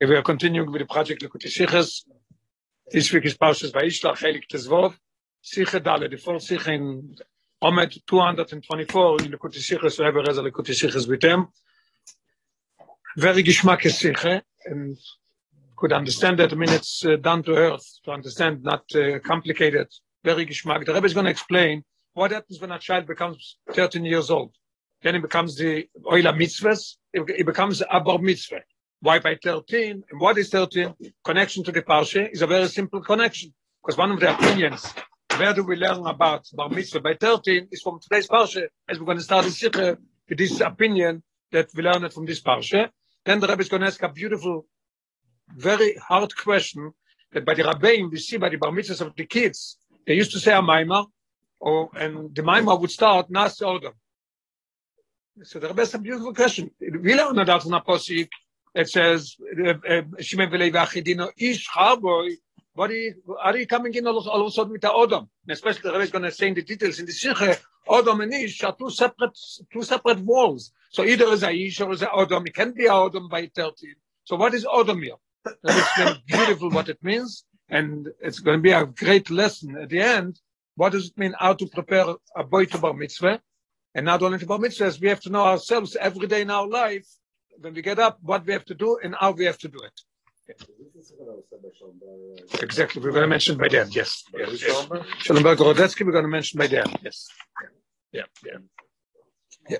we are continuing with the project Likuti Sichas. This week is Parshas Vayishlach, Chelik Tezvov. Sicha Dale, the fourth Sicha in Omed 224 in Likuti has a Likuti Sichas with them. Very Gishmak Sicha, and could understand that. I mean, it's uh, down to earth to understand, not uh, complicated. Very Gishmak. The Rebbe is going to explain what happens when a child becomes 13 years old. Then he becomes the Oila Mitzvahs, he becomes a Bar Mitzvah. Why by 13? And what is 13? Connection to the Parsha is a very simple connection. Because one of the opinions, where do we learn about Bar Mitzvah by 13 is from today's Parsha, as we're going to start the Sikha with this opinion that we learn it from this Parsha. Then the Rebbe is going to ask a beautiful, very hard question that by the Rabbein, we see by the Bar Mitzvahs of the kids, they used to say a Maimah, or, and the Maimah would start, Nas Odom. So the Rebbe a beautiful question. We learn that from a Posik, it says uh, uh, Shimon v'Levi ish harboy. What are you coming in all, all of a sudden with the Odom? And especially the Rebbe is going to say in the details in the Sikhe, Odom and Ish are two separate two separate walls. So either is a Ish or is a Odom. It can be a Odom by 13. So what is Odom here? It's beautiful what it means, and it's going to be a great lesson at the end. What does it mean? How to prepare a boy to bar mitzvah, and not only to bar mitzvahs, we have to know ourselves every day in our life when we get up, what we have to do and how we have to do it. Exactly, we're going to mention by them, yes. yes, yes. Schellenberg Rodetsky, we're going to mention by them, yes. Yeah, yeah. yeah.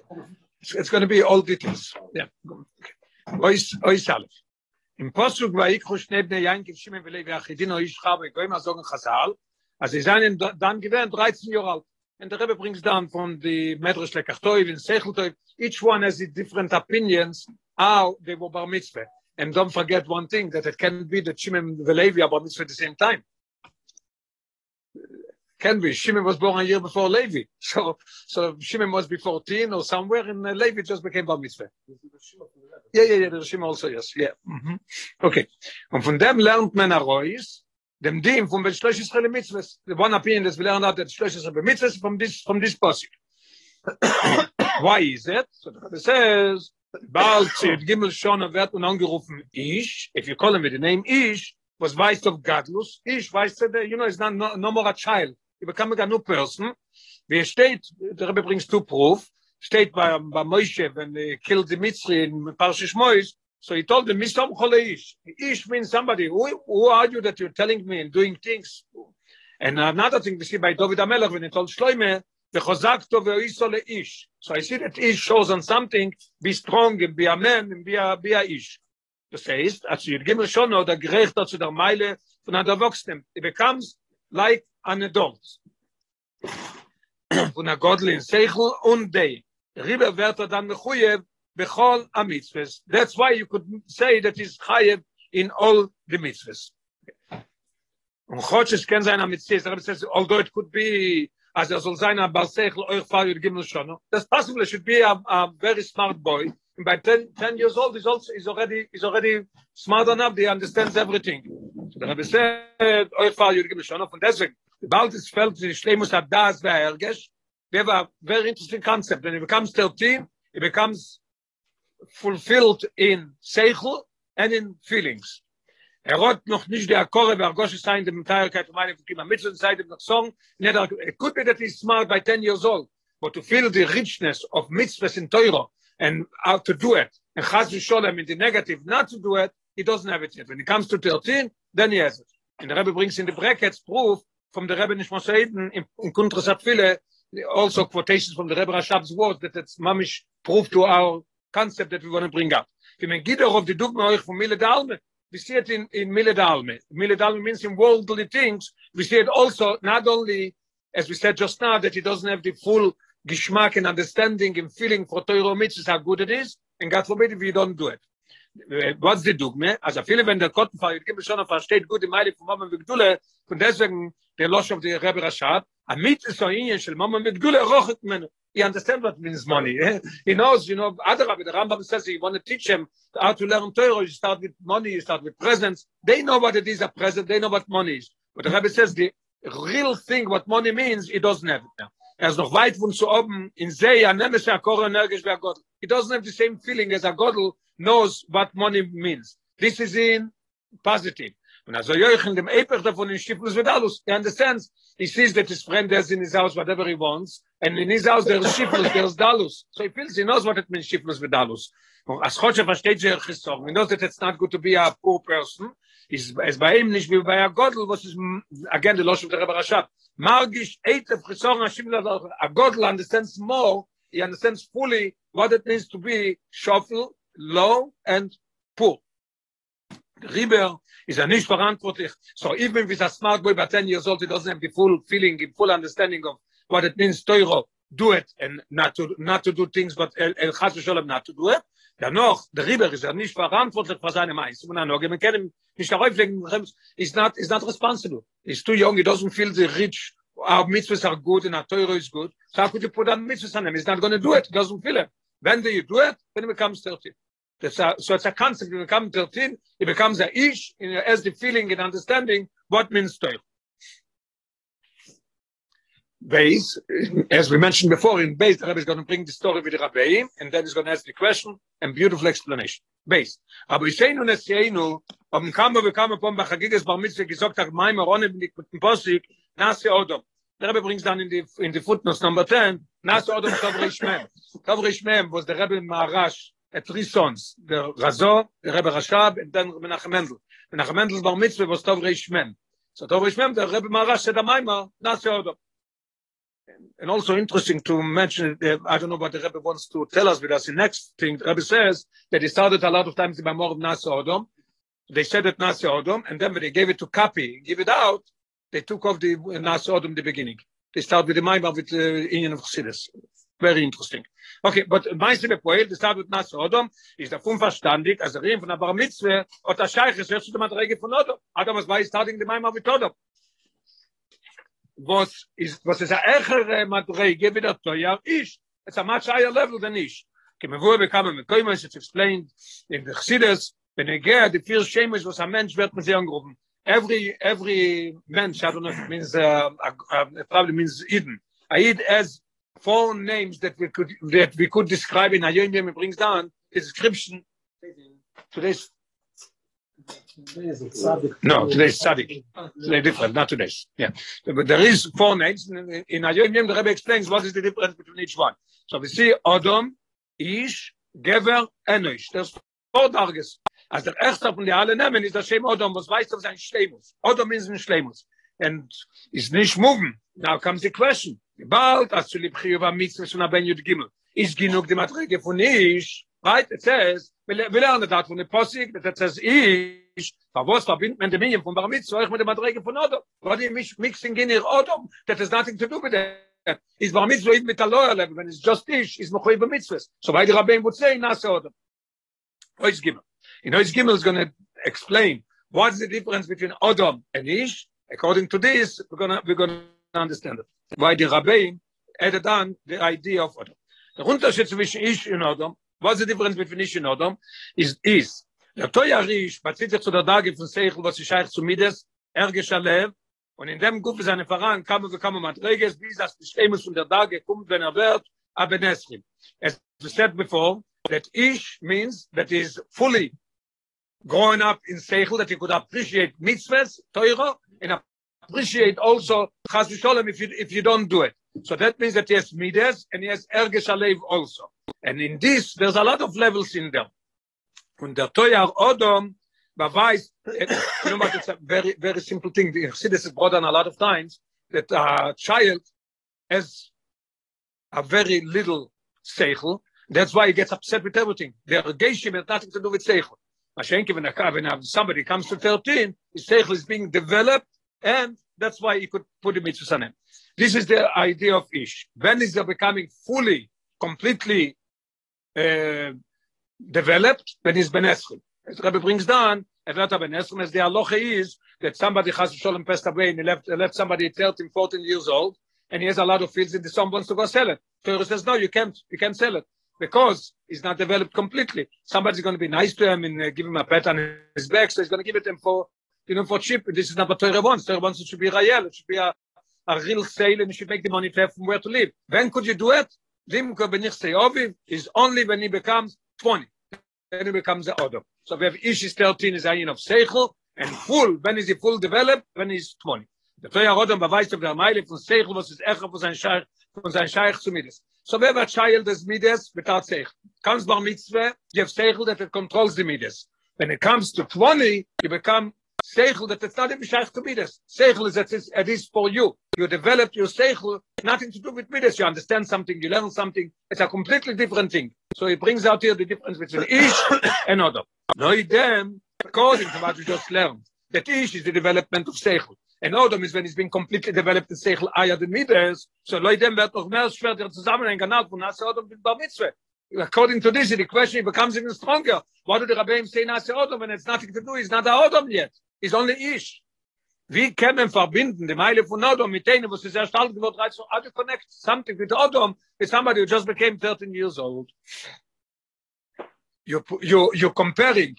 It's, it's going to be all details. Yeah. Ois, Aleph. Im Posuk vayikhu shnei bnei Yankiv Shimon v'Levi achidin o ish chav goyim azogen chazal, as sie seien dann gewähren 13 Jahre alt. And the Rebbe brings down from the Medrash Lekachtoiv and Secheltoiv, each one has different opinions how they were bar mitzvah. And don't forget one thing, that it can be that Shimon and Levi are bar mitzvah at the same time. Can be. Shimon was born a year before Levi. So, so Shimon was before 14 or somewhere, and uh, Levi just became bar mitzvah. Yeah, yeah, yeah, the Shimon also, yes, yeah. Mm-hmm. Okay. Und von dem lernt man Arois, dem dem vom beschlesch ist hele mitzwes the one opinion das wir lernen hat das beschlesch ist mitzwes vom this from this passage why is it? So das says bald zit gimel schon wird und angerufen ich if you call him with the name ich was weiß of godlos ich weiß that you know is not no, no more a child. You become a new person. Wie steht der bringst du proof. Steht bei bei Moshe wenn er killt die Mitzri in parshish Mois so he told them, Misom Chole Ish. Means somebody, who, who are you that you're telling me and doing things? And another thing we see by David HaMelech when he told Shloimeh, וחזקתו ואיסו לאיש. So I see that ish shows on something, be strong and be a man and be a, be a ish. Das heißt, als ihr Gimel schon oder gerecht zu der Meile von einer Erwachsenen, it becomes like an adult. von einer Godel in Seichel und Dei. Riber wird er dann mechuyev bechol a. That's why you could say that he's chayev in all the mitzvahs. Und Chodshes kann sein am mitzvahs, although it could be as er soll sein a balsechel euch fahr ihr gimel schon das possible should be a, a very smart boy. And by 10, 10 years old is also is already is already smart enough he understands everything. So der habe said euch fahr ihr gimel schon und deswegen bald es fällt sich schlimm muss das wer ergesch. We have a very interesting concept. When it becomes 13 it becomes fulfilled in seichel and in feelings. Er rot noch nicht der korre wer gosh sein dem teilkeit meine gib mit so seite noch song. It could be that he's smart by 10 years old. But to feel the richness of mitzvahs in Torah and how to do it. And chas sholem in the negative not to do it he doesn't have it yet. When it comes to 13 then he has it. And the rebbe brings in the brackets proof from the rebbe nicht mosaiden in, in kontrast viele also quotations from the rebbe rashab's words that it's mamish proof to our concept that we want to bring up. Wenn man geht auf die dogma euch von mille dalme. We see in in milledalme milledalme means in worldly things. We see also not only as we said just now that he doesn't have the full geschmack and understanding and feeling for Torah mitzvahs how good it is and God forbid if you don't do it. What's the dogma? As a feeling when the cotton fire give schon auf versteht gut die meile von mama mit gdule und deswegen der losch of the rebbe rashab a mitzvah so in shel mama mit gdule rocht men he understands what means money. He knows you know other rabbi the rambam says he want to teach him how to learn torah. You start with money you start with presents. They know what it is a present. They know what money is. But the rabbi says the real thing what money means he doesn't have it. Now er ist noch weit von zu oben in sehr nemes a kor energisch gott he doesn't have the same feeling as a Godel knows what money means. This is in positive. Und also Jochen dem Eper davon in Schifflus Vidalus, he understands, he sees that his friend has in his house whatever he wants, and in his house there's Schifflus, there's Dalus. So he feels, he knows what it means Schifflus Vidalus. As Chodshe versteht sich he knows that it's not good to be a poor person, is es bei ihm nicht wie bei a Godel, was is, mm, again, the Losh of the Rebbe Rashab. Margish Eitef Chisong Hashim a Godel understands more, he understands fully what it means to be shuffle, low, and poor. Riber is a nicht verantwortlich. So even with a smart boy by 10 years old, he doesn't have full feeling, the full understanding of what it means to do it and not to, not to do things, but el, el chas v'sholem not to do it. Noch, der Riber ist ja nicht verantwortlich für seine Mais. Und dann wir kennen nicht darauf legen, is not, is not responsible. He's too young, he doesn't feel the rich, our mitzvahs are good and our Torah is good. So how could you put on mitzvahs on him? He's not going to do it. He doesn't feel it. When do you do it? When he becomes 30. A, so it's a concept. It becomes 13, it becomes a ish, you know, as the feeling and understanding what means Torah. Base, as we mentioned before, in base, the Rebbe is going to bring the story with the Rabbi, and then he's going to ask the question and beautiful explanation. Base. Aber ich sehe nun, es sehe nun, ob ein Kammer, wie Kammer, vom Bachagiges Bar Mitzvah, gesagt hat, mein mit dem Posik, Nasi Odom. Der Rebbe brings dann in die, in die Footnotes Number 10, Nasi Odom, Tovri Shmem. Tovri Shmem was the Rebbe Maharash, at three sons, the Razo, the Rebbe Rashab, and then Menachem Mendel. Menachem Mendel's Bar Mitzvah was Tovri Shmem. So Tovri Shmem, the Rebbe Maharash said, Amaima, Nasi Odom. and also interesting to mention uh, I don't know what the Rebbe wants to tell us with us the next thing the Rebbe says that he started a lot of times in Mamor of Nasa Odom they said it Nasa Odom and then when they gave it to Kapi give it out they took off the Nasa Odom the beginning they started with the Maimah with the uh, inyan of Chassidus very interesting. Okay, but meinst du mir poel, das da wird nach Sodom, ist da fünf verstandig, also reden von der Bar Mitzwe, und der Scheich ist jetzt der Madrege von Sodom. Adam was weiß da ding mein mal mit Sodom. Was ist was ist der ächere Madrege wieder zu ja ist, es a much higher level than ich. Kim bekam wir kommen mit kein to explained in the Sidus, wenn er geht, die viel was a Mensch wird mir sehr angerufen. Every every Mensch hat means äh, äh, äh, means uh, probably means Eden. Aid as four names that we could that we could describe in ayom yom brings down the description today's No, today's Sadik. They're different, not today's. Yeah. But there is four names. In, Ayom Yom, the Rebbe explains what is the difference between each one. So we see Odom, Ish, Gever, Enosh. There's four targets. As der erste von der alle nehmen, ist das Shem Odom, was weiß auf sein Schleimus. Odom means ein Schleimus. and is nicht moving. Now comes the question. About as to libchi va mitzvah shna ben yud gimel. Is genug de matrige von ich? Weit es says will will er from von posig that says ich for was verbind man men de minium von Bar mitzvah euch mit de matrige von Odom what you mich mixing in ihr Odom that is nothing to do with it. Is Bar mitzvah mit der loyer level when is just ich is mochi va mitzvah so weil der ben wutzei na so oder oi gimel. In oi gimel is going to explain What's the difference between Adam and Ish? According to this, we're to, we're to understand it. Why the Rabbein added on the idea of Odom. Der Unterschied zwischen Ish und Odom what's the difference between Ish and Odom? Is, is, der Toyarish bezieht sich zu der Dage von Seichel, was sich scheich zu Mides, er geschalev, und in dem Gufe seine Veran kam und kam und Reges, wie das Bestemus von der Dage kommt, wenn er wird, Abenesrim. As we said before, that Ish means that is fully growing up in Seichel, that he could appreciate mitzvahs, Torah, and appreciate also Chas v'Sholem if you, if you don't do it. So that means that he has Mides and he has Ergesh Alev also. And in this, there's a lot of levels in there. Und der Toyar Odom beweist, you know what, it's a very, very simple thing. You see this is brought on a lot of times, that a child has a very little seichel. That's why he gets upset with everything. The irrigation has nothing to do with seichel. Mashenki, when somebody comes to 13, his seichel is being developed, and that's why he could put the mitzvah him. This is the idea of Ish. When is it becoming fully, completely uh, developed, when he's Ben. As Rebbe brings down, at Rata Ben Esrim, as the halacha is that somebody has Sholem passed away and he left, left somebody 13, 14 years old, and he has a lot of fields and the son wants to go sell it. Torah says, no, you can't, you can't sell it. Because it's not developed completely. Somebody's going to be nice to him and uh, give him a pat on his back, so he's going to give it him for, you know, for cheap. This is not what Torah wants. Torah wants it should be Rayel, it should be a, a real sale and you should make the money to have from where to live. When could you do it? Limko ben ich Seoviv is only when he becomes 20. Then he becomes a Odom. So we have Ish is 13 is Ayin of Seichel, and full, when is he full developed? When he's 20. Der Toya Odom beweist auf der Meile von Seichel, was ist Echa von sein Scheich, von sein Scheich zu Midas. So we have a child des Midas, without Seichel. Comes Bar Mitzvah, you have Seichel that it controls the Midas. When it comes to 20, you become Seichel that it's not even Shaykh to Midas. Seichel is that it's, it is for you. You develop your Seichel, nothing to do with Midas. You understand something, you learn something. It's a completely different thing. So he brings out here the difference between Ish and Odom. No, them, according to what you just learned, that Ish is the development of Seichel. And Odom is when he's been completely developed in Seichel Aya the Midas. So dem wird noch mehr schwer der Zusammenhang genannt von Nase Odom mit Bar Mitzvah. According to this, the question becomes even stronger. Why do the Rabbeim say Nase Odom when it's nothing to do? He's not a Odom yet. Is only ish wie kann man verbinden die meile von odom mit denen was ist sehr stark geworden reiz so how to connect something with odom with somebody who just became 13 years old. You you you comparing.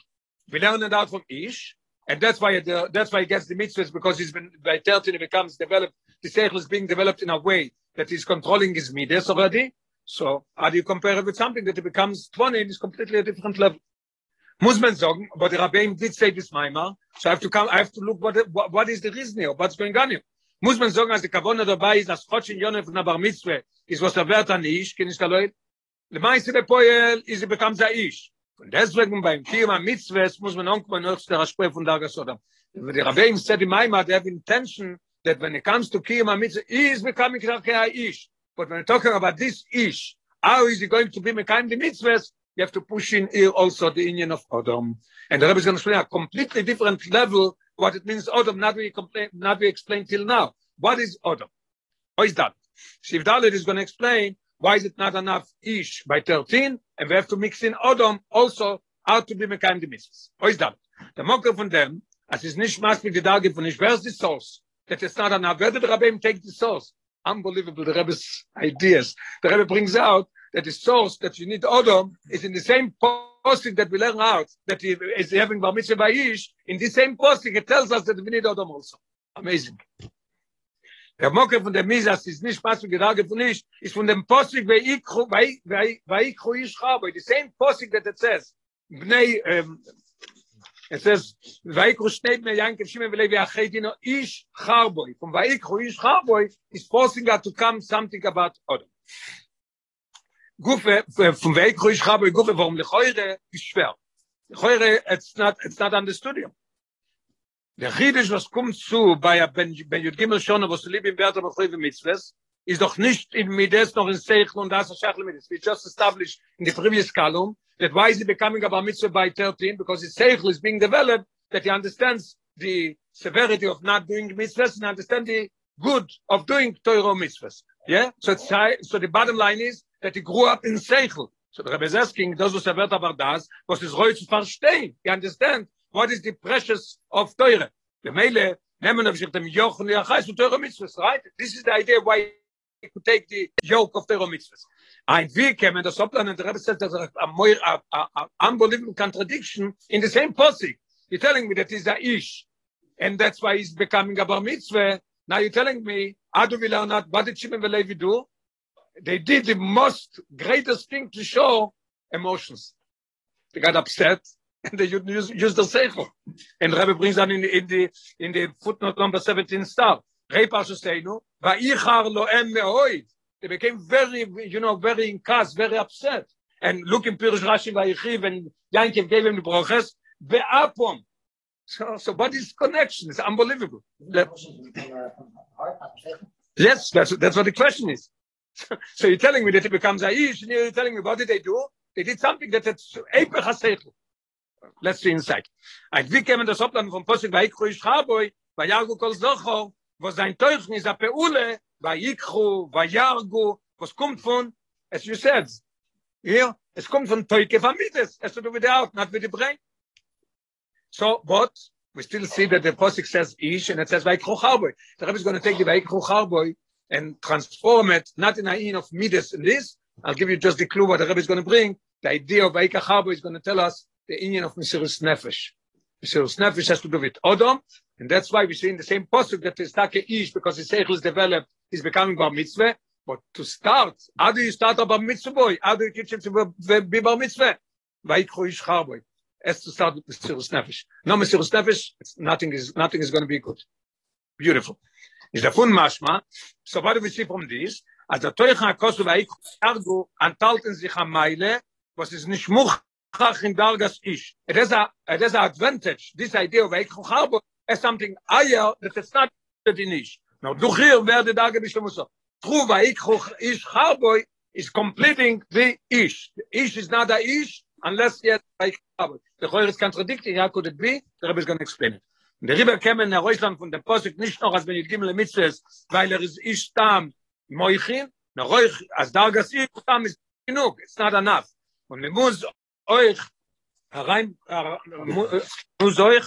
We learn it out from ish and that's why the, that's why he gets the mitzvahs because he's been by 13 it becomes developed the seichel is being developed in a way that he's controlling his midas already. So how do you compare it with something that it becomes 20 and is completely a different level muss man sagen, but the Rabbeim did say this Maimar, so I have to come, I have to look what, what, what is the reason here, what's going on here. Muss man sagen, als die Kavona dabei ist, das Chotschen Yonef der Bar Mitzvah, ist was der Wert an Ish, kenne ich da Leute? Le meiste der Poel, ist sie bekam sa Ish. Und deswegen beim Kiyama Mitzvah, muss man auch mal noch der Sprech von Daga Sodam. Und die Rabbeim said in Maimar, they have intention that when it comes to Kiyama Mitzvah, he is becoming like Ish. But when we're talking about this Ish, how is he going to be Mekayim the Mitzvahs? You have to push in here also the union of Adam. And the Rebbe is going to explain a completely different level what it means Adam, not we complain, not we explain till now. What is Adam? What is that? Shiv Dalit is going to explain why is it not enough ish by 13, and we have to mix in Adam also how to be Mekayim the mitzvahs. What is that? The mocker from them, as is nicht maßlich die Dage von nicht, where's the source? That it's not enough. Where did the Rebbe take the source? Unbelievable, the Rebbe's ideas. The Rebbe brings out that the source that you need Odom is in the same posting that we learn out that he is having Bar Mitzvah Ish. In the same posting, it tells us that we need Odom also. Amazing. Der Mokke von der Misas ist nicht was wir gerade von nicht, ist von dem Posting bei ich bei bei bei ich ich habe, the same posting that it says. Bnei um, it says Vaikro steht mir Yankev Shimon Velevi Ish Charboy. From Vaikro Ish Charboy is posting to come something about Odom. Gufe vom weg ruhig habe gufe warum le heute ist schwer? Heute it's not it's not understood you der khidish was kommt zu bei ben ben jud gimel schon was lieb im wert aber khoyve mitzves ist doch nicht in mides noch in sech und das schachle mit we just established in the previous column that why is it becoming about mitzvah by 13 because it's sech is being developed that he understands the severity of not doing mitzvahs and understand the good of doing Torah mitzvahs. Yeah? So so the bottom line is that he grew up in Seichel. So the Rebbe is asking, does the Sevet about das, was is roit to verstehen? You understand? What is the precious of Teure? The Mele, nemen of sich dem Joch und Yachais to Teure Mitzvahs, right? This is the idea why he could take the yoke of Teure Mitzvahs. Ein wie kämen das Oplan, and the Rebbe says there's a, a, a, a, unbelievable contradiction in the same posik. You're telling me that he's a ish, and that's why he's becoming a bar mitzvah. Now you're telling me, how do we learn that? What did Shimon Velevi do? They did the most greatest thing to show emotions. They got upset and they used, used the seichel. And Rebbe brings on in, in the in the footnote number 17 star. Reipa Shosteinu, Va'ichar lo. They became very, you know, very incast, very upset. And look in Pirush Rashi Va'ichiv and Yankiv gave him the broches. Ve'apom. So, so what is connection? It's unbelievable. yes, that's, that's what the question is. So you're telling me that it becomes Aish, and you're telling me what did they do? They did something that it's Eipech HaSeichel. Let's see inside. Ein wie kämen das Oplan vom Posik bei Ikru Yishaboi, bei Yargu Kol Zocho, wo sein Teuchn ist a Peule, bei Ikru, bei Yargu, was kommt von, as you said, here, es kommt von Teuke Famides, es with the out, not with the brain. So, but, we still see that the Posik says Ish, and it says Vaikru Charboy. The Rebbe is going to take the Vaikru Charboy, and transform it, not in a in of midas in this. I'll give you just the clue what the Rebbe is going to bring. The idea of Eika Chabo is going to tell us the union of Mesiris Nefesh. Mesiris Nefesh has to do with Odom, and that's why we see in the same posture that the Take Ish, because his Seichel is developed, is becoming Bar Mitzvah, but to start, how do you start a bar mitzvah boy? How do you teach him to be bar mitzvah? Vaikro ish charboy. As to start with the Sirus Nefesh. No Sirus Nefesh, nothing is, nothing is going to be good. Beautiful. Is the fun mashma. So what we see from this? As the Toich HaKosu Vaikro Argo antalten sich am Meile, was is nicht muchach in Dargas Ish. It has a, it has a advantage, this idea of Vaikro Charboy, as something higher that it's not in Ish. Now, du hier werde da gebisht so. True Vaikro Ish Charboy is completing the Ish. The Ish is not a Ish, unless yet Vaikro Charboy. The Choyer is contradicting, how could it be? The Rebbe is going to explain it. Der Rebbe kämen nach Russland von der Posik nicht noch, als wenn ich gimmel Mitzvahs, weil er ist ich tam Moichin, na Roich, als Dargas ich tam ist genug, it's not enough. Und wir muss euch herein, muss euch,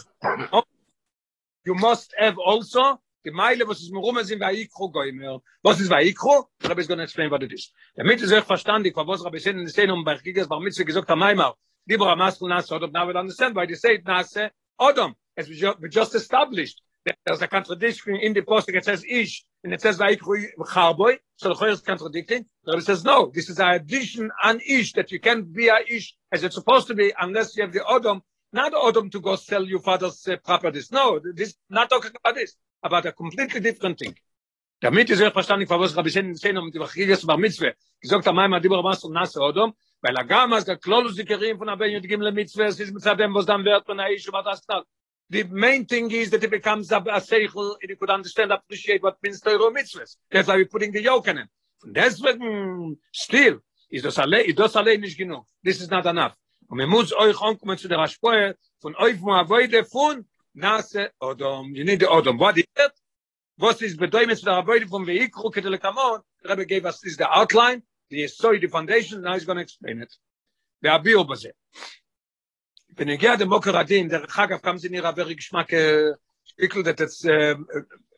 you must have also, die Meile, was ist mir rum, sind bei Ikro goimer. Was ist bei Ikro? Der Rebbe is to explain what it is. Damit ist euch verstandig, was Rebbe sind in der um bei Gigas, bei Mitzvah gesagt, am Maimar, Libra Maskul Nase Odom. Now we understand why they say it Nase Odom. As we, ju we just established, there's a contradiction in the post it says Ish, and it says Vaikru Charboy. So the Choyer is contradicting. The Rebbe says, no, this is an addition an Ish, that you can't be a Ish as it's supposed to be unless you have the Odom, not Odom to go sell your father's uh, properties. No, this not talking about this, about a completely different thing. damit ist er verstanden, was Rabbi Sen sehen und die Wachiges Bar Mitzvah. Gesagt am die Bar Mitzvah Nase Odom, weil er gam als der Klolus die Kerim von Abel und Gimle Mitzvah, es ist mit dem was dann wird von Aish und das dann. The main thing is that it becomes a, a seichel, and you could understand, appreciate what means Torah mitzvahs. That's why we're putting the yoke in it. Und deswegen, still, ist das allein, ist das allein nicht genug. This is not enough. Und muss euch ankommen zu der Aschpoe, von euch mo avoide von Nase Odom. You need the Odom. What is it? was is bedeutet der Arbeite vom Vehikel ketel kamon der gave us is the outline the story the foundation now he's going to explain it der Abio baze bin ihr gerade mocker adin der hag auf kam sie ihre berg geschmack ikel das jetzt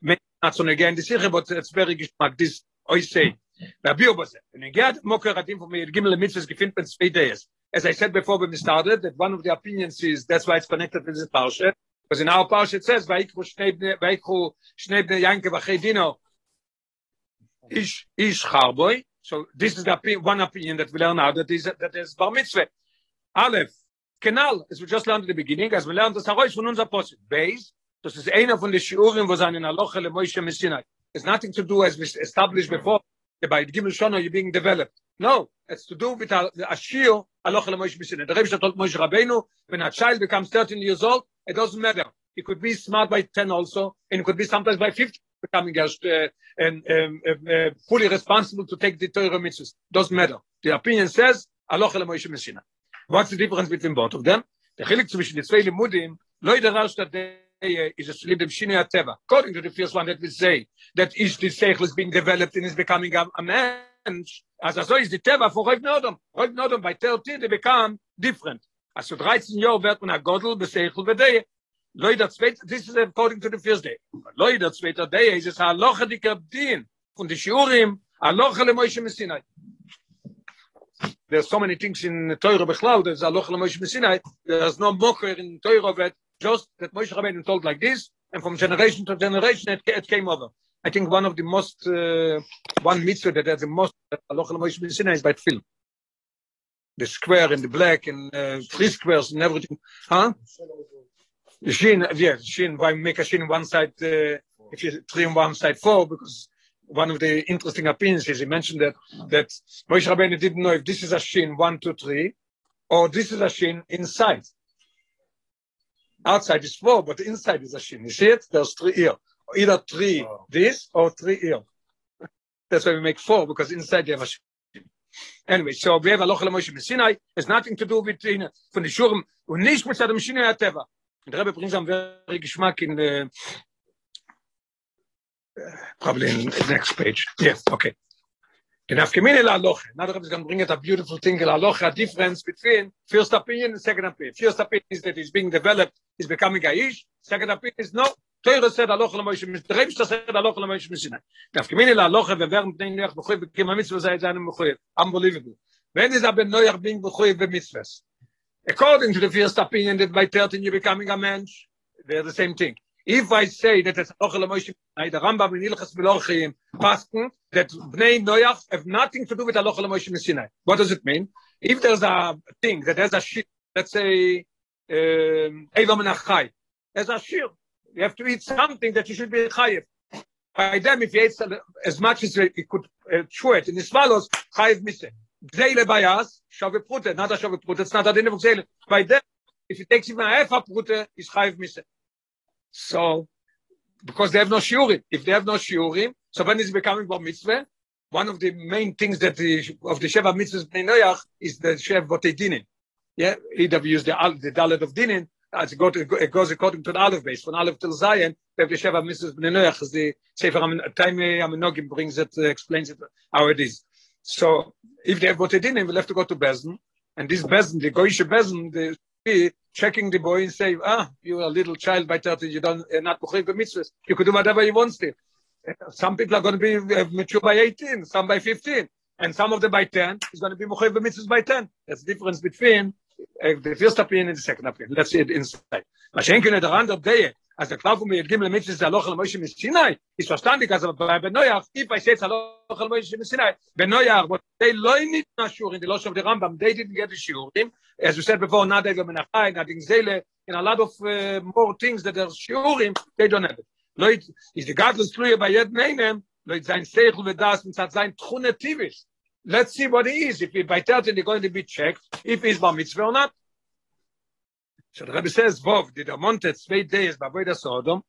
mit nation again die sicher wird jetzt berg geschmack dies oi sei da bio was wenn ihr gerade mocker adin von mir gimle mit was gefindt mit zwei as i said before when we started that one of the opinions is that's why it's connected to this pause because in our pause it says weil ich schnebne weil ich schnebne yanke bachedino ich ich harboy so this is the one opinion that we learn out that is that is bar mitzvah. Aleph. Kenal as we just learned at the beginning as we learned das heraus von unser post base das ist einer von den shiurim wo seinen aloche le moishe mesinai it's nothing to do as we established before by gimel shono you being developed. No it's to do with a, a shiur aloche le moishe mesinai the rebbe told Moshe Rabbeinu when a child becomes 13 years old it doesn't matter. He could be smart by 10 also and it could be sometimes by 50 becoming uh, and um, uh, fully responsible to take the Torah mitzvahs. Doesn't matter. The opinion says aloch le moishe messina what's the difference between both of them? The chilik zwischen the zwei limudim lo yidarash that is a slip of shini ateva. According to the first one that we say that is the seichel is being developed and is becoming a, a man as so is the teva for Rav Nodom. Rav Nodom by 13 they become different. As so 13 Jahre wird man a godel beseichel vedeye loy dat zweit this is according to the first day. Loy dat zweit day is a loch di kapdin fun di shurim a loch le moish mesinai there's so many things in Torah becloud there's a loch le moish mesinai there's no mocker in Torah but just that moish rabbeinu told like this and from generation to generation it, it came over. I think one of the most uh, one mitzvah that has the most a loch le moish mesinai is by film the square and the black and uh, three squares and everything. Huh? The shin yeah shin why make a shin one side uh, if you three on one side four because one of the interesting opinions is he mentioned that that Moshe Rabbeinu didn't know if this is a shin one two three or this is a shin inside. Outside is four but inside is a shin. You see it? There's three here. Either three this or three here. That's why we make four because inside you have a shin. Anyway so we have a lochel Moshe Sinai has nothing to do with you know, von the shurm und nicht mit Sinai Teva der Rebbe brings am very geschmack in the probably in the next page yes okay the nafkemine la loch now the Rebbe is going to bring it a beautiful thing la loch a difference between first opinion and second opinion first opinion is that is being developed is becoming a ish second opinion is no Teure said aloch le Moshe Mishnah. Der Rebbe said aloch le Moshe Mishnah. Nafkemine la loch ve während den Nech bechoy bekim ha mitzvah sei seinem bechoy. Unbelievable. When is aber neuer being bechoy be mitzvahs? according to the first opinion that by 13 you're becoming a man they're the same thing if I say that it's Ochel Moshe Sinai, the Rambam in Ilchas Melorchim, Paskin, that Bnei Noach have nothing to do with Ochel Moshe Sinai. What does it mean? If there's a thing that has a shit, let's say, um, Evam Menachai, as a shir, you have to eat something that you should be chayiv. By them, if you eat as much as you could uh, chew it, in the swallows, chayiv mise. Gzeile by us, shave prute, not a shave prute, it's not a din of. By them, if you take even half a prute, is chayiv mise. So, because they have no shiurim. If they have no shiurim, so when it's becoming bar mitzvah, one of the main things that the, of the Sheva mitzvahs Bnei Noach is the Shev Botei Dinin. Yeah, either use the, the Dalet of Dinin, as it, goes, it goes according to the Aleph base, from Aleph till Zion, we have the Sheva mitzvahs Bnei Noach, as the Sefer Time Aminogim brings it, uh, explains it, how it is. So, if they have Botei Dinin, we'll have to go to Bezdin, and this Bezdin, the Goyish Bezdin, the be checking the boy and say, ah, you're a little child by 30, you don't, you're not Bukhari mitzvahs. You could do whatever you want still. Some people are going to be uh, mature by 18, some by 15, and some of them by 10 is going to be Bukhari mitzvahs by 10. That's the difference between uh, the first opinion and the second opinion. Let's see it inside. Mashenkin der andere day, as the cloud from the Gimel mitzvahs the loch al Moshe Sinai, is verstandig as by Benoyach, if I say loch al Moshe Sinai, Benoyach, but they lo not sure in the loss of the Rambam, they didn't get the shurim, as we said before, not even menachai, not in zele, in a lot of uh, more things that are shurim, they don't have it. Leut, is the godless true by yet name Leut sein Seichel with das, and sein Trune Tivis. Let's see what he is. If by 30, they're going to be checked, if he's bar mitzvah or not. So the Rebbe says, Vov, did a month, two days, by Sodom,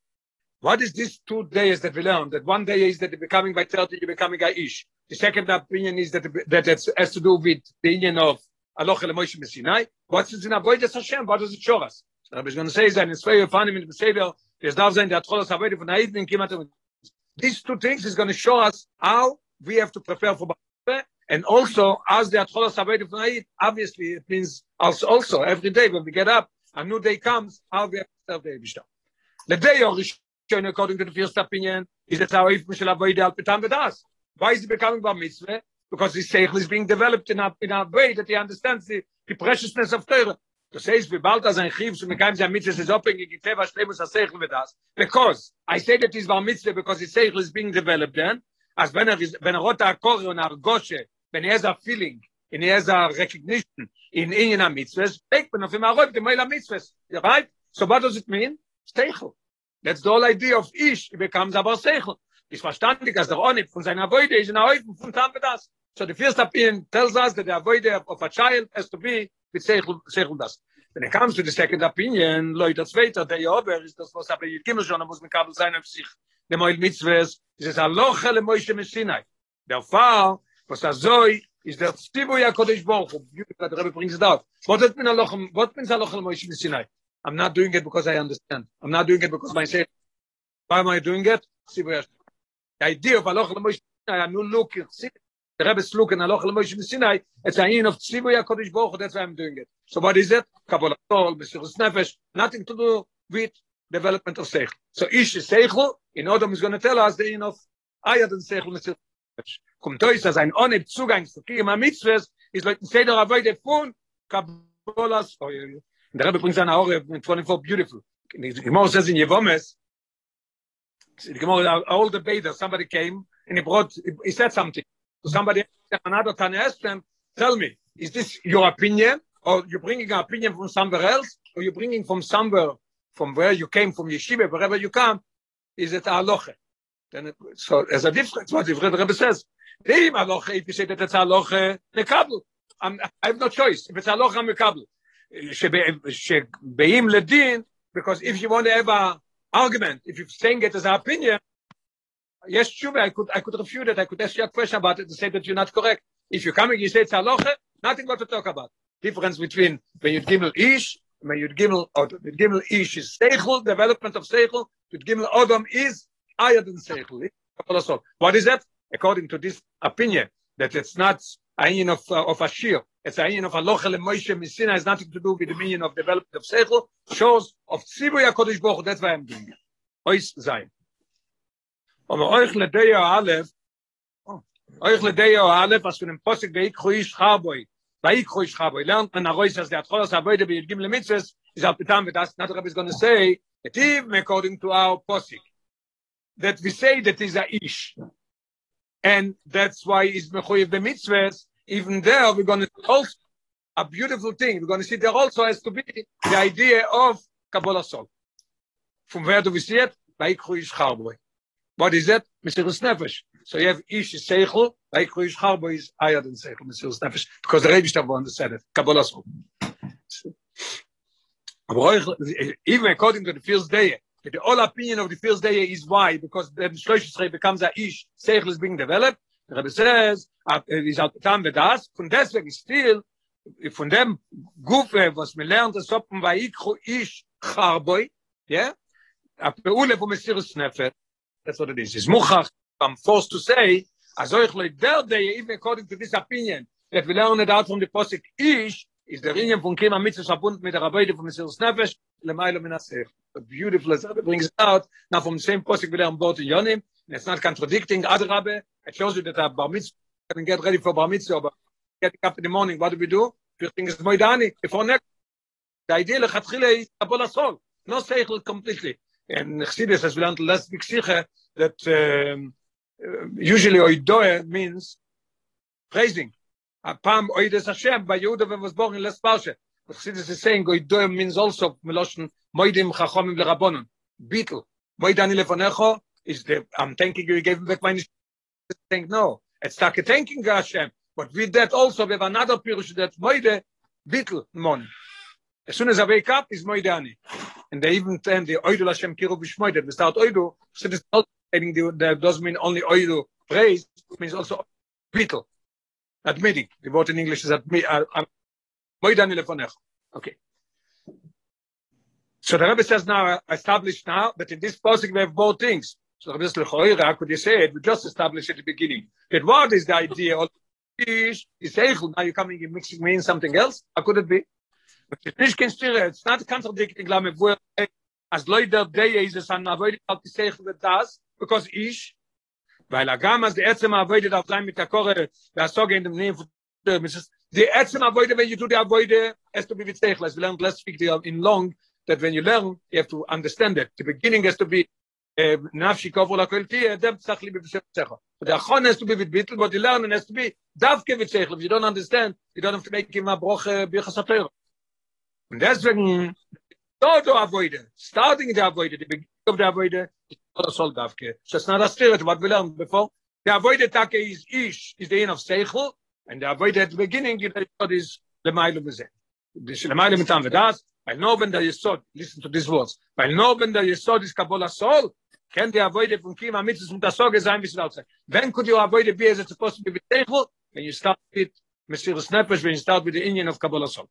what is this two days that we learn? That one day is that you're becoming by 30, you're becoming a ish. The second opinion is that, that it has to do with the union of Aloch el Moshe Sinai. What's it in Avodas Hashem? What does it show us? So Rabbi is going to say that in Svei Yofanim in the Beseder, there's darf sein, der Atcholas Avodah von Haiden, Kimat, these two things is going to show us how we have to prepare for Ba'aseh, and also, as the Avodah von Haiden, obviously it means also, every day when we get up, a new day comes, how we have to serve the. The day of Rishon, according to the first opinion, is that our Eibishter shall avoid Al Pitam Vedas. Why is it becoming Bar Mitzvah? because his seichel is being developed in a, in a way that he understands the, the preciousness of Torah. Das heißt, wie bald as ein Chiv, so mekayim sein mitzvah, is open, in Giteva, Shlemus, ha-seichel with us. Because, I say that he's bar mitzvah because his seichel is being developed then, as when er, is, when er rot ha-kori on ar-goshe, when he has a feeling, and he has a recognition in Inyan ha-mitzvahs, take men of him ha-roib, the moil ha-mitzvahs. Right? So what does it mean? Seichel. That's the whole idea of Ish, he becomes a bar seichel. Ist verstandig, als der Onib von seiner Avoide ist in der Häufen von Tampedas. So the first opinion tells us that the avoid of a child has to be with seichel das. When it comes to the second opinion, Leute, das weiter, der Jober ist das, was aber Yitkimel schon, er muss mit Kabel sein auf sich, der Moil Mitzvahs, ist es Aloche le Moishe Messinai. Der Fall, was er soll, ist der Tzibu HaKodesh Baruch Hu. The Rebbe brings it out. What does mean Aloche, what means Aloche le Moishe Messinai? I'm not doing it because I understand. I'm not doing it because my say, why am I doing it? Tzibu The idea of Aloche le Moishe Messinai, I'm not looking, the Rebbe's look in Aloch Moshe Sinai, it's a yin of Tzivu HaKadosh Baruch Hu, that's why I'm doing it. So what is it? Kabbalah Tol, B'Sirus Nefesh, nothing to do with development of Seichel. So Ish is in Odom is going to tell us the yin of Ayad and Seichel Nefesh. Kommt euch, als ein Onib Zugang zu Kiyam HaMitzvahs, ist Leuten Seder Avoide von Kabbalah oh, And the Rebbe brings an Aure, in 24, beautiful. The Gemara says in Yevomes, the Gemara, all the bathers, somebody came, and he brought, he said something. to somebody another can ask them, tell me, is this your opinion? Or you're bringing an opinion from somewhere else? Or you're bringing from somewhere, from where you came, from yeshiva, wherever you come? Is it aloche? Then it, so as a difference, what the Rebbe says, Neim loch if you say that it's halacha, mekabel. I have no choice. If it's halacha, mekabel. Shebeim ledin, because if you want to have an argument, if you're saying it as an opinion, yes, sure, I could, I could refute it, I could ask you a question about it to say that you're not correct. If you're coming, you say it's halacha, nothing more to talk about. Difference between when you gimel ish, when you gimel, or gimel ish is seichel, development of seichel, The gimel odom is higher than seichel. What is that? According to this opinion, that it's not a union of, uh, of Ashir, it's a union of Alocha Moshe Messina, has nothing to do with the meaning of development of Seichel, shows of Tzivu HaKadosh Baruch that's why I'm doing it. Ois Zayin. Und euch le der Alef, euch le der Alef, was für ein Posig bei ich khoish khaboy. Bei ich khoish khaboy. Lernt man a rois as der Trolos aboyde bei gim le mitzes, is auf betam das not is going to say It even according to our posik that we say that is a ish, and that's why is mechoyev the mitzvahs. Even there, we're going to also a beautiful thing. We're going to see there also has to be the idea of Kabbalas Ol. From where do we see it? Vaikru Ish Charboy. What is that? Mesiris Nefesh. So you have Ish is Seichel, Vaikru Ish Charboy is higher than Seichel, Mesiris Nefesh, because the Rebbe Shtav understand it. Kabbalas Ol. Even according to the first day, the whole opinion of the first day is why, because the Shlosh becomes a Ish, Seichel is being developed. The Rebbe says, is out time with us, von deswegen still, von dem Gufe, was mir lernt, das Soppen bei Ikru Ish Charboy, yeah? A Peule von Mesiris Nefesh, that's what it is. It's Muchach, I'm forced to say, as I like there day, even according to this opinion, that we learn it out from the Posik Ish, is the Ringen von Kima Mitzvah verbunden mit der Rabbeide von Mesiris Nefesh, Lemailo. A beautiful as it brings out, now from the same Posik we learn both in Yonim, and it's not contradicting other Rabbe, it shows you that a Bar Mitzvah can get ready for Bar Mitzvah, but getting up in the morning, what do we do? First thing is Moidani, before next. The idea lechatchile is Kabbalas Ol, no seichel completely. And Chassidus has learned last big sicher that um, uh, usually oidoe means praising. Apam oides Hashem, by Yehuda born in less parsha. But Chassidus is saying oidoe means also meloshen moidim chachomim lerabonon. Beetle. Moidani lefonecho is the, I'm thanking you, you gave me back my saying no. It's not a thanking Hashem. But with that also we have another pirush that moide beetle mon. As soon as I wake up, is moidani. And they even turn the oidu Hashem kiru b'shmoide. We start oidu, so this not saying that doesn't mean only oidu praise, it means also beetle. Admitting. The word in English is admit, uh. Okay. So the Rebbe says now, established now, that in this posting we have both things. So the Rebbe says, how could you say it? We just established at the beginning. That what is the idea of Ish? is Eichel, now you're coming and mixing me in something else? How could it be? But it's nicht kein Stirre, it's not contradicting, Lame, wo as Leute der is es an avoided out the Eichel with das, because ish, weil agam as the etzem avoided auf sein mit der Korre, der Soge in dem der Mrs. The etzem avoided when you do the avoided eh, has to be with Eichel, as we learned last week in long, that when you learn, you have to understand it. The beginning has to be eh, nafshi kofol akol ti eh, dem tzach li tzecha. The achon has to be with bittul, but the learning has to be davke with tzechel. If you don't understand, you don't have to make him a broch birchas atayr. And deswegen, start to avoid it. Starting to avoid it, the beginning of the avoid it, is not a sol davke. So it's not a spirit, what we learned before. The avoid it take is ish, is the end of tzechel, and the avoid at the beginning, know, is the mile of the. This the mile mitam vedas, weil no ben der yesod, listen to these words, weil no ben der yesod is kabbalah sol, can the avoid it from kima mitzvahs und das sorge sein bis outside. When could you avoid it be as it's supposed to be teichel? When you start with Mesiris Nefesh, when you start with the Indian of Kabbalah Sol.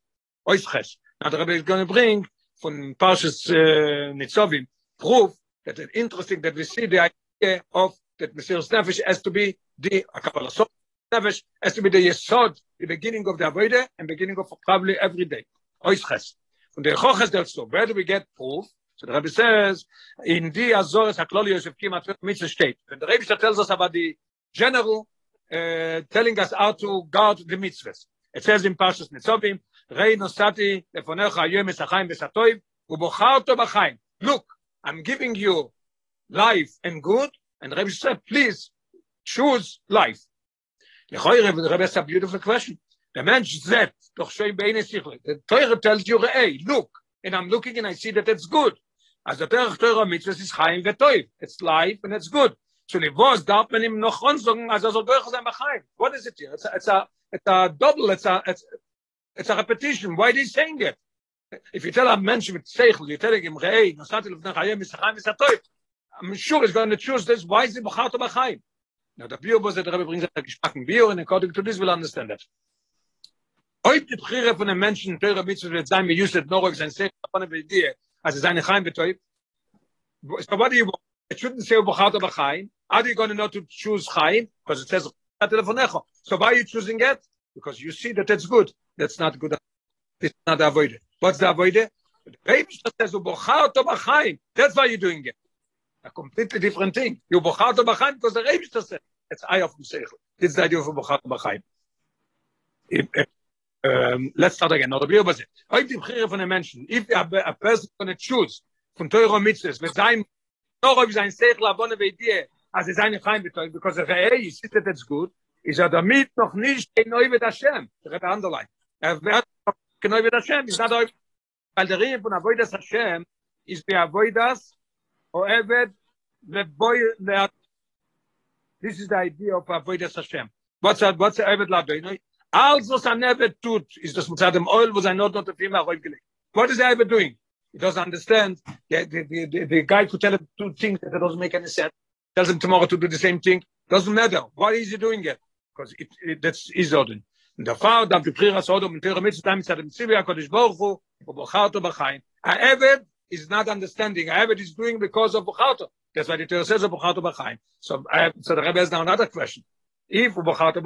Oisches. Now the Rebbe is going to bring from Parshas uh, Nitzovim proof that it's interesting that we see the idea of that Mesiris Nefesh has to be the Kabbalah Sol. Nefesh has to be the Yesod, the beginning of the Avodah and beginning of probably every day. Oisches. From the Choches del So, where do we get proof? So the Rebbe says, in the Azores HaKlolios of Kima Mitzvah state, and the Rebbe tells us about the general uh, telling us how to guard the mitzvahs. It says in Parshas Nitzovim, Rei nosati lefonecha ayem esachayim besatoiv, ubocharto b'chaim. Look, I'm giving you life and good, and Rebbe said, please choose life. Has a beautiful question. The man sichle. The Torah tells you, look, and I'm looking and I see that it's good. As the Torah Torah mitzvah is chaim v'toiv. It's life and it's good. So was darf man er chaim. What is it here? It's a, it's a, it's a double, it's a, it's, it's a repetition. Why are they saying it? If you tell a man with seichel, you're telling him, hey, nosati. I'm sure he's going to choose this. Why is he? Now the bio was that Rebbe brings a gespacken bio, and according to this, we'll understand that. Heute die Bchire von den Menschen, teure Mitzvah wird sein, wie Yusuf Norok, sein Sech, von der Idee, also seine Chaim betoib. So what do you want? It shouldn't say oh, Ubachat or oh, Chaim. How are you going to know to choose Chaim? Because it says, so why are you choosing it? Because you see that it's good. That's not good. It's not avoided. What's the avoided? The baby says oh, Ubachat or Chaim. That's why you're doing it. a completely different thing. You bochat ob khaim because the rain is. It's eye of the sechel. This idea of bochat ob khaim. Um let's start again. another a bit it. Hoy dim khir von a menschen If a, a person can choose von teuro mitzes mit sein noch ob sein sechel abonne bei dir as es er eine khaim because the er you is it that's good. Is a damit noch nicht ein neu mit ashem. Der anderlei. Er wird genau mit ashem. Is not a weil der von a void das ashem is be avoid us das o evet le boy le this is the idea of avoid das schem what's that what's the evet la doing Also, was er never tut, ist das mit dem Oil, was sein Not not auf ihm. What is he ever doing? He doesn't understand. The, the, the, the, the guy could tell him two things that doesn't make any sense. Tells him tomorrow to do the same thing. Doesn't matter. Why is he doing it? Because it, it, that's his order. Der Fall, da beprir as Odom, und der Mitzvah, da mit dem Zivya, Kodesh Is not understanding. I have it is doing because of Bocharto. That's why the Torah says of Bocharto Bachayim. So, uh, so the Rebbe has now another question. If Bocharto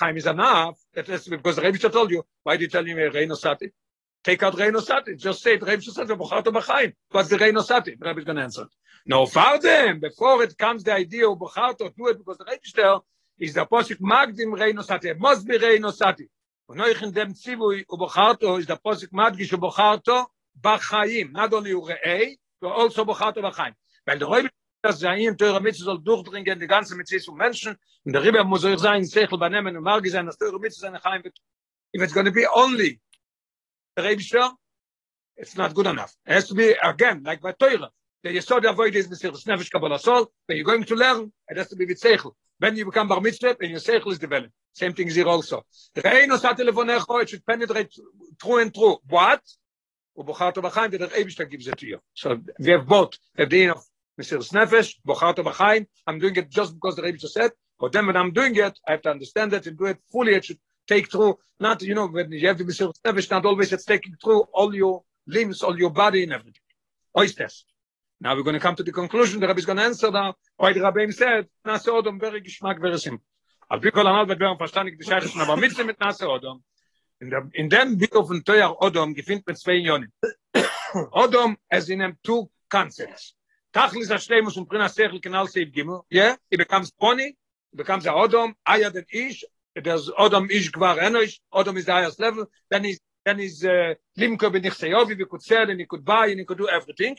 Bachayim is enough, that is because the Rebbe told you, why did you tell me Reino Sati? take out Reino Sati. Just say it, Reino Sati, Bochato B'chaim. What's the Reino Sati? The Rebbe is going to answer. No, further, before it comes the idea of Bochato, do it because the Rebbe is the Posik Magdim Reino Sati. It must be Reino Sati. Und euch in dem Zivui u Bocharto is the Posik Madgish u Not only Urei, but also Bocharto Bachayim. Weil Rebbe das Zayin teure Mitzvah soll durchdringen die ganze Mitzvah von Menschen und der Rebbe muss euch sein, Sechel benehmen und Margi sein, dass teure Mitzvah Chaim. If it's going to be only Rebischer, it's not good enough. It has to be, again, like by Torah. The Yesod avoid is Mesiris Nefesh Kabbalas Ol. You're going to learn, it has to be with Seichel. When you become Bar Mitzvah, and your Seichel is developed. Same thing is here also. The Reino sa telefonecho, it should penetrate true and true. What? ובוחרת בחיים, the Rebischer gives it to you. So we have both. The dean of Mr. Nefesh, בוחרת בחיים. I'm doing it just because the Rebischer said. But then when I'm doing it, I have to understand it and do it fully. It should take through not you know when you have to be so established not always it's taking through all your limbs all your body and everything oysters now we're going to come to the conclusion the rabbi is going to answer now why the rabbi said nas odom very geschmack very simple al bikol anal mit beim verstandig die scheiße aber mit mit nas odom in dem in dem bit of ein teuer odom gefindt mit zwei jonen odom as in them two concepts tachlis a shtemus und prina sechel kanal seit gimo yeah it becomes pony becomes a odom aya den ish there's Adam ish gvar enosh, Adam is the highest level, then is then is uh, limko ben ichseyovi, we could sell and he could buy and he could do everything.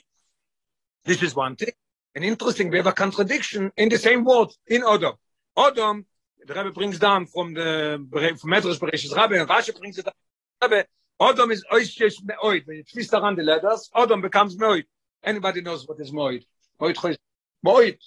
This is one thing. And interesting, we have a contradiction in the same word, in Adam. Adam, the Rebbe brings down from the from Medrash Bereshis Rabbah, and Rashi brings it down. Rebbe, Adam is oishesh me'oid. When you twist around the letters, Adam becomes me'oid. Anybody knows what is me'oid? Me'oid, me'oid.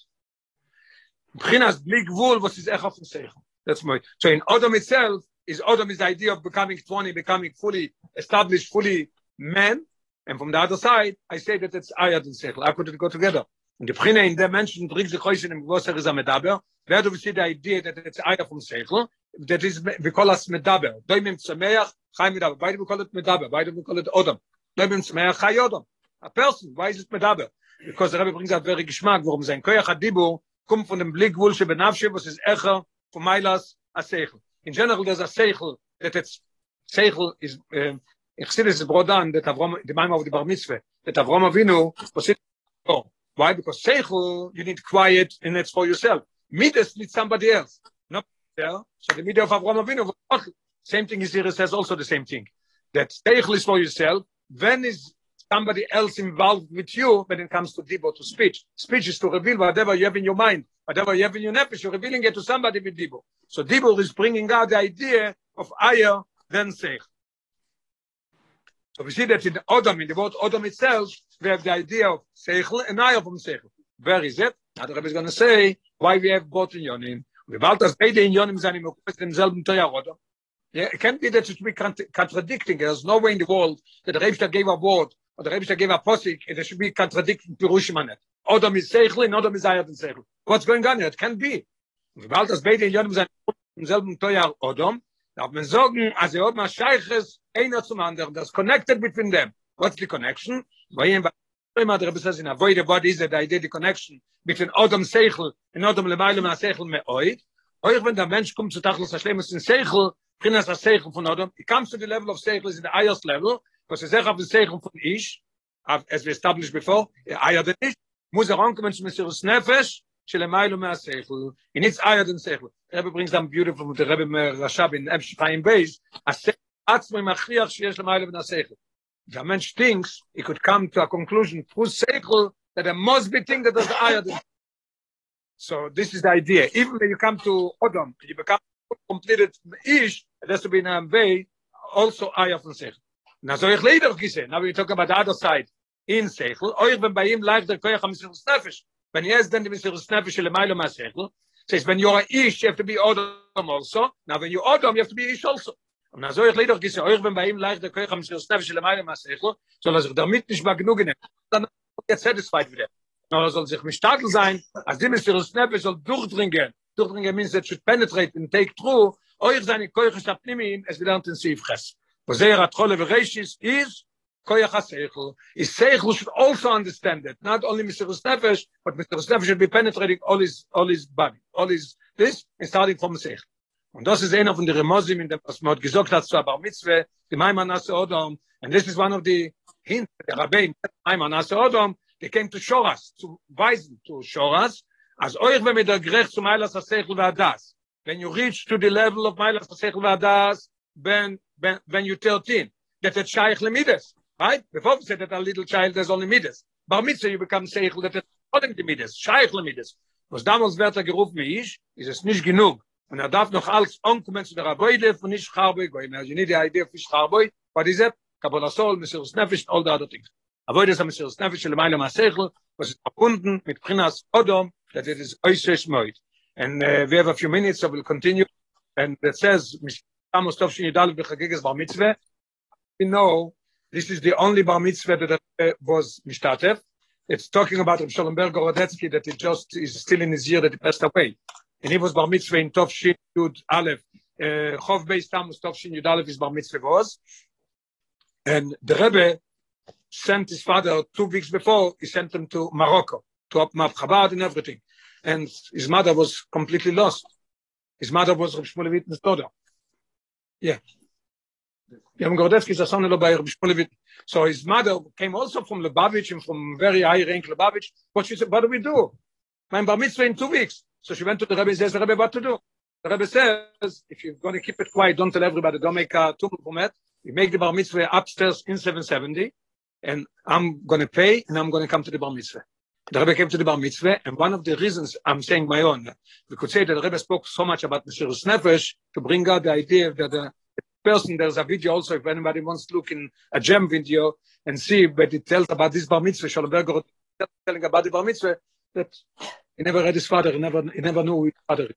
Bchinas, bli gvul, was is echa from That's my so in Adam itself is Adam is the idea of becoming 20, becoming fully established, fully man. And from the other side, I say that it's Ayat and Sechel. How could it go together? Und die Brine in der Menschen trinkt sich heute in dem Wasser ist am Medaber. Wer du bist die Idee, dass jetzt einer vom Segel, das ist wir call das Medaber. Da im Zmeach, kein mit dabei, beide call das Medaber, beide call das Adam. Da im Zmeach, kein Adam. A person why is it Medaber. Because der Rabbi bringt da wäre Geschmack, warum sein Koech hat Dibo kommt von dem Blick wohl schon benafsche, was ist Echo von Mailas a Segel. In general das a Segel, das jetzt Segel ist äh, ich sehe das Brodan, das Avrom, die Mama und die Bar Mitzwe, das Avrom Avinu, was ist oh. Why? Because seichel you need quiet and it's for yourself. Midas need somebody else. No yeah. So the midah of avrom avinu same thing is here says also the same thing. That seichel is for yourself. When is somebody else involved with you when it comes to dibo to speech? Speech is to reveal whatever you have in your mind whatever you have in your nefesh, you're revealing it to somebody with Dibur. So Dibur is bringing out the idea of higher than Seich. So we see that in Odom, in the word Odom itself, we have the idea of Seichel and higher from Seichel. Where is it? Now the Rebbe is going to say why we have both in Yonim. We bald das beide in Yonim sein im Okres demselben Teuer Odom. Yeah, it can't be that it should be contradicting. There's no way in the world that the Rebbe gave a word or the Rebbe gave a posik, it should be contradicting Pirushim on it. Odom is Seichel and Odom is higher than Seichel. What's going on here? It can't be. Und bald das beide in Jönem sein im selben Teuer Odom, darf man sagen, als er oben Scheiches einer zum anderen, das connected between them. What's the connection? Weil ihm immer der Rebbe in avoid what is it, the idea, the connection between Odom Seichel and Odom Lemailum Seichel Me'oid. Euch wenn der Mensch kommt zu Tachlis Hashem ist in Seichel, bringt das Seichel von Odom, he comes to the level of Seichel is in the highest level, was er sagt auf den Seichel von Ish, as we established before, higher than Ish, muss er ankommen zu Mesiris Nefesh, Shelemailo Masechel. He needs higher than Sechel. The Rebbe brings down beautiful with the Rebbe Rashab in Esh Chaim Beis. Atzmo Machriach Sheyesh Lemailo Ben Sechel. If a thinks, he could come to a conclusion through that there must be thing that higher than So this is the idea. Even when you come to Odom, you become completed Ish, it has to be in a way also higher from Sechel. Now, so ich leider gesehen, now we talk about the other side. in Sechel, euch wenn bei ihm leicht der Koyach am Sinus wenn er ist dann die nefesh le mailo ma seichel says when you're ish you have to be Adam also now when you Adam you have to be ish also Und dann soll ich leider gisse euch wenn bei ihm leicht der Köch am Stefan של meine Masse, soll er sich damit nicht nehmen. Dann jetzt satisfied wieder. Nur soll sich mit Stadel sein, als dem ist Snap soll durchdringen. Durchdringen means that should penetrate and take through. Euch seine Köch ist es wird intensiv fresh. Was er hat Rolle Regis ist Koyach Seichel. Is Seichel should also understand it. Not only Mr. Snefesh, but Mr. Snefesh should be penetrating all his, all his body. All his, this is starting from Seichel. Und das ist einer von den Remosim, in dem, was man gesagt hat, zu Abar Mitzwe, dem Ayman Asa Odom. And this is one of the hints, der Rabbein, Ayman Asa Odom, they came to Shoras, zu weisen, to Shoras, als euch, wenn wir der Gerecht zum Eilas HaSeichel Vadas, when you reach to the level of Eilas HaSeichel Vadas, when, when, when you're 13, that it's Shaykh Lemides, right? Before said that a little child has only Mides. Bar Mitzwe, you become Seichel, that it's only Mides, Shaykh Lemides. Was damals wird er gerufen wie ich, ist es nicht genug, und er darf noch alles ankommen zu der Rabbeide von nicht Scharboy gehen. Also nicht die Idee von Scharboy, but is it? Kabbalah Sol, Messias Nefesh, all the other things. Aber das ist Messias Nefesh, le Meile Masechel, was ist verbunden mit Prinas Odom, that it is äußerst moit. And uh, we have a few minutes, so we'll continue. And it says, Amos Tov Shin Yidal B'chagigas Bar Mitzvah. We know this is the only Bar Mitzvah that uh, was Mishtatev. It's talking about Rav Shalom Ber Gorodetsky that he just is still in his year that he passed away. and he was bar mitzvah in tov shin yud aleph. Uh, chov beis tamus tov shin yud aleph is bar mitzvah was. And the rebbe sent his father two weeks before he sent him to morocco to up map chabad and everything. And his mother was completely lost. His mother was Reb Shmulevit's daughter. Yeah Is son of Shmulevit so his mother came also from Lubavitch and from very high rank Lubavitch what she said what do we do my bar mitzvah in two weeks So she went to the Rebbe and says, Rebbe, what to do? The Rebbe says, if you're going to keep it quiet, don't tell everybody, don't make a tumult from it. You make the bar mitzvah upstairs in 770, and I'm going to pay, and I'm going to come to the bar mitzvah. The Rebbe came to the bar mitzvah, and one of the reasons I'm saying my own, we could say that the Rebbe spoke so much about Mesiris Nefesh to bring out the idea that the person, there's a video also, if anybody wants to look in a JEM video and see, but it tells about this bar mitzvah, Shalom Berger telling about the bar mitzvah, that He never read his father. He never, he never knew his father.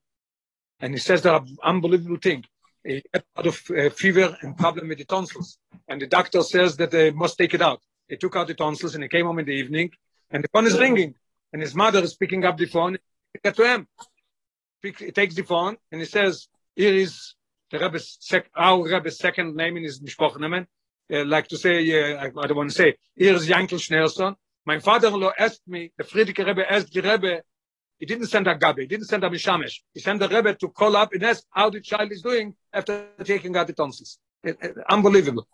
And he says there are unbelievable thing. He had a lot of uh, fever and problem with the tonsils. And the doctor says that they must take it out. He took out the tonsils and he came home in the evening and the phone is ringing. And his mother is picking up the phone. He to him. He takes the phone and he says, here is the Rebbe's sec- our Rebbe's second name in his Mishpoch Uh, like to say, uh, I, I don't want to say, here is Yankel Schneerson. My father-in-law asked me, the Frierdiker Rebbe asked the Rebbe, He didn't send a Gabi, he didn't send a Mishamish. He sent the Rebbe to call up and ask how the child is doing after taking out the tonsils. It, it, unbelievable.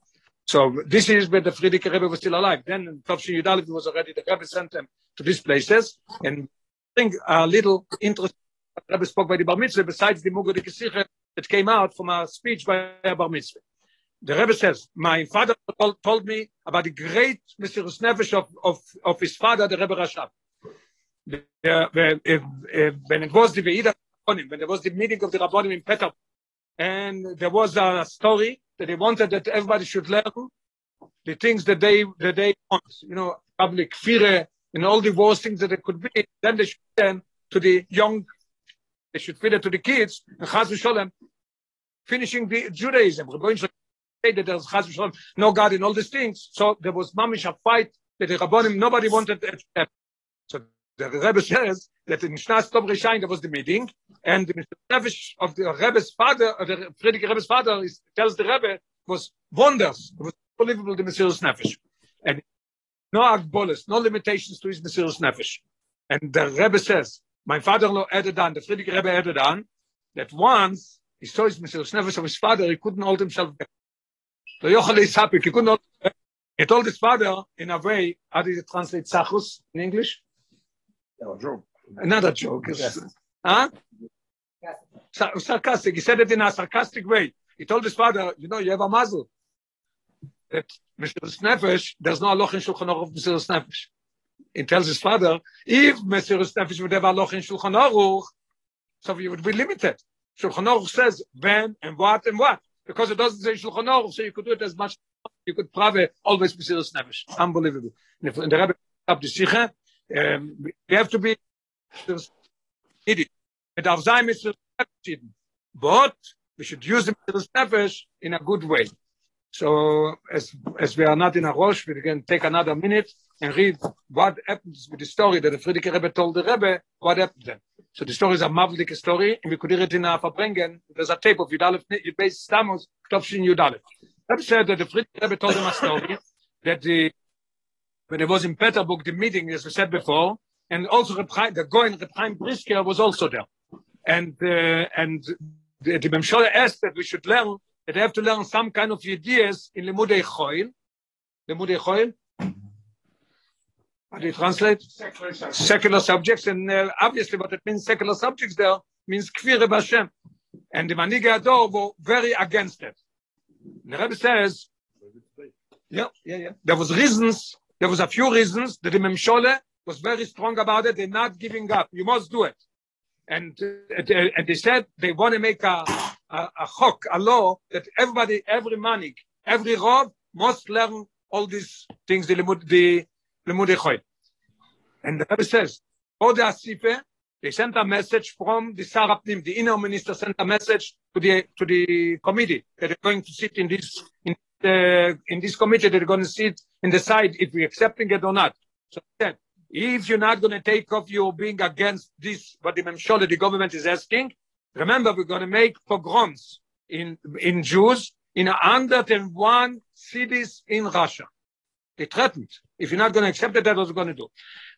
So this is where the Frierdiker Rebbe was still alive. Then in Tovshin Yudalev was already, the Rebbe sent him to these places. And I think a little interesting, the Rebbe spoke by the Bar Mitzvah, besides the Mugo de Kesiche that came out from a speech by a Bar Mitzvah. The Rebbe says, my father told, told me about the great Mesiris Nefesh of, of, of his father, the Rebbe Rashab. when it was the Veida when there was the meeting of the Rabbonim in Petar, and there was a story that they wanted that everybody should learn the things that they that they want, you know, public fear and all the worst things that it could be. Then they should turn to the young, they should feed it to the kids, and Chaz v'Sholem, finishing the Judaism. To say that there's Chaz v'Sholem, no God in all these things. So there was mamish a fight that the Rabbonim, nobody wanted happen. So the Rebbe says that in Shnas Tov Rishayin there was the meeting, and the Nefesh of the Rebbe's father, the Frierdiker Rebbe's father, is, tells the Rebbe was wonders. It was unbelievable, the Mesiris Nefesh. And no agbolis, no limitations to his Mesiris Nefesh. And the Rebbe says, my father-in-law added on, the Frierdiker Rebbe added on, that once he saw his Mesiris Nefesh of his father, he couldn't hold himself back. So Yochel is happy, he couldn't hold He told his father, in a way, how did he translate Zachus in English? No, joke. Another joke. Yes. Huh? Sarcastic. He said it in a sarcastic way. He told his father, you know, you have a muzzle. that Mesiris Nefesh, there's no aloch in Shulchan Aruch of Mesiris Nefesh. He tells his father, if Mesiris Nefesh would have aloch in Shulchan Aruch, so you would be limited. Shulchan Aruch says when and what and what. Because it doesn't say Shulchan Aruch, so you could do it as much you could probably always Mesiris Nefesh. Unbelievable. And the Rebbe up the Sikha, um, we have to be needy. It darf sein Nefesh. But we should use the Mesiris Nefesh in a good way. So as as we are not in a rush, we can take another minute and read what happens with the story that the Frierdiker Rebbe told the Rebbe, what happened then. So the story is a marvelous story, and we could hear it in Verbringen. There's a tape of Yudalef, Yudbeis Stamos, Ktopshin Yudalef. Rebbe said that the Frierdiker Rebbe told him a story, that the, when it was in Peterburg, the meeting, as we said before, and also Reb Chaim, the Reb Brisker was also there. And, uh, and the, the Memshola asked that we should learn that they have to learn some kind of ideas in Limudei Choil. Limudei Choil? How do you translate? Secular subject. Secular subjects, and uh, obviously what it means secular subjects there means Kvire Bashem. And the Manige Ador were very against it. The Rebbe says, yeah, yeah, yeah. There was reasons, there was a few reasons that the Memshole was very strong about it. They're not giving up. You must do it. And, uh, and they said they want to make a, a, a chok, a law that everybody, every manik, every rob must learn all these things, the the And the Rebbe says, for the Asife, they sent a message from the Sarapnim, the inner minister sent a message to the to the committee that they're going to sit in this in the in this committee they're going to sit and decide if we're accepting it or not. So he said, if you're not going to take off your being against this, what the Memshola, the government is asking, remember we're going to make pogroms in in Jews in 101 cities in Russia. They threatened. If you're not going to accept it, that's what we're going to do.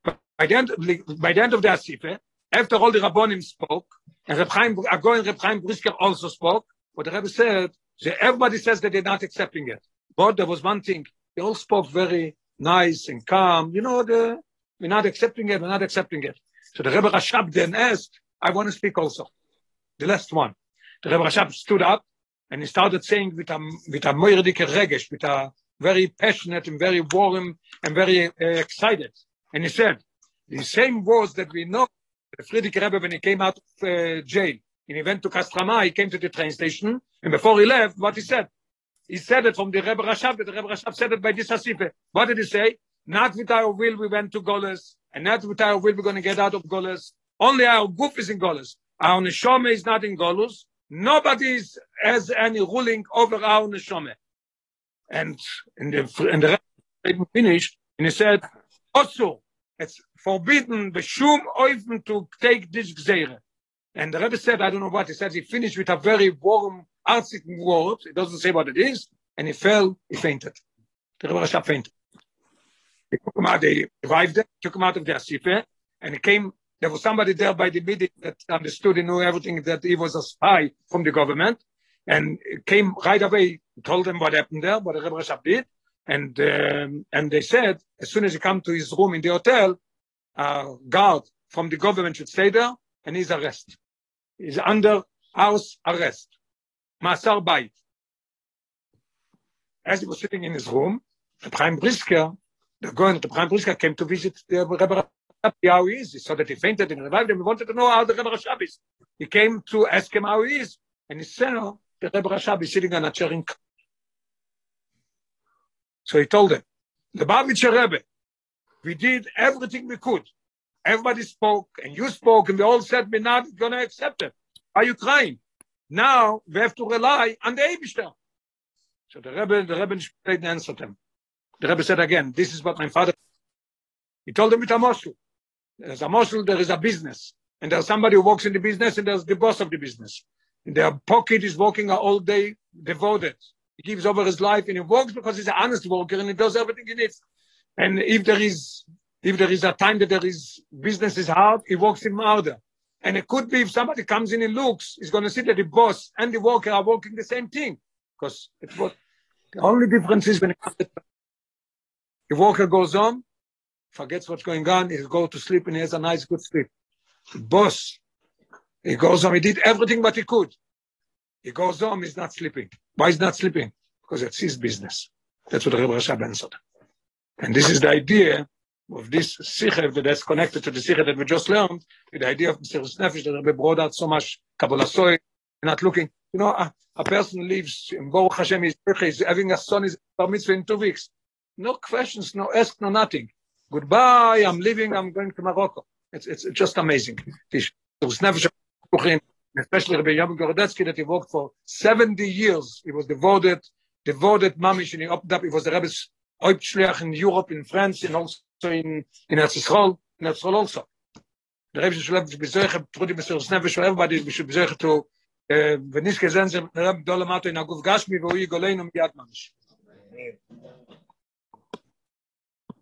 But by the end, by the end of the Asife, after all the Rabbonim spoke, and Reb Chaim, Agoy and Reb Chaim Brisker also spoke, what the Rebbe said, so everybody says that they're not accepting it. But there was one thing, they all spoke very nice and calm. You know, the, we're not accepting it, we're not accepting it. So the Rebbe Rashab then asked, I want to speak also. The last one. The Rebbe Rashab stood up and he started saying with a, with a moirdike regesh, with a very passionate and very warm and very uh, excited. And he said, the same words that we know, Frierdiker Rebbe, when he came out of uh, jail, and he went to Kostroma, he came to the train station, and before he left, what he said? He said it from the Rebbe Rashab, the Rebbe Rashab said it by this Hasife. What did he say? Not with our will we went to Goles, and not with our will we're going to get out of Goles. Only our goof is in Goles. Our Neshome is not in Golus. Nobody has any ruling over our Neshome. And in the, in the Rebbe finished, and he said, also, it's forbidden the shum oifen to take this gzeire. And the Rebbe said, I don't know what he said. He finished with a very warm, artistic word. It doesn't say what it is. And he fell, he fainted. The Rebbe Rashab fainted. They took him out, they revived him, took him out of the Asife, and he came, there was somebody there by the meeting that understood and knew everything that he was a spy from the government. And came right away, told them what happened there, what the Rebbe Rashab did. And, um, and they said, as soon as he come to his room in the hotel, a guard from the government should stay there, and he's arrested. He's under house arrest. Masar Bait. As he was sitting in his room, the Prime Brisker, the going the Prime Brisker came to visit the Rebbe how he is. He saw that he fainted and revived him. He wanted to know how the Rebbe Rashab is. He came to ask him how he is. And he said, oh, the Rebbe Rashab is sitting on a chair in So he told them, the Babitcher Rebbe, we did everything we could. Everybody spoke, and you spoke, and we all said we're not going to accept it. Are you crying? Now we have to rely on the Eibishter. So the Rebbe, the Rebbe didn't answer them. The Rebbe said again, this is what my father. He told them with a moshul. There's a moshul, there is a business, and there's somebody who works in the business, and there's the boss of the business. In their pocket is working all day, devoted. He gives over his life, and he works because he's an honest worker, and he does everything he needs. And if there is if there is a time that there is business is hard, he works in harder. And it could be if somebody comes in and looks, he's going to see that the boss and the worker are working the same thing. Because it's what the only difference is when it comes to the worker goes on, forgets what's going on, he'll go to sleep and he has a nice good sleep. The boss, he goes on, he did everything what he could. He goes on, he's not sleeping. Why is not sleeping? Because it's his business. That's what Rebbe Rashab said. And this is the idea of this sikha that's connected to the sikha that we just learned, the idea of Mesiris Nefesh that Rebbe brought out so much Kabbalah soy, not looking. You know, a, a person lives in Baruch Hashem, he's, he's having a son, is bar mitzvah in two weeks. No questions, no ask, no nothing. Goodbye, I'm leaving, I'm going to Morocco. It's, it's just amazing. Especially Rabbi Yom Gorodetsky that he worked for 70 years. He was devoted, devoted mamish, and he opened up. He was the Rebbe's Oibschleach in Europe, in France, and also in, in Erzisrol, in Erzisrol also. The Rebbe should have bezoich, Trudi Mr. Snevish, everybody, should to, וניש כזן זה רב גדול למטה, in הגוף גשמי, והוא יגולנו מיד ממיש.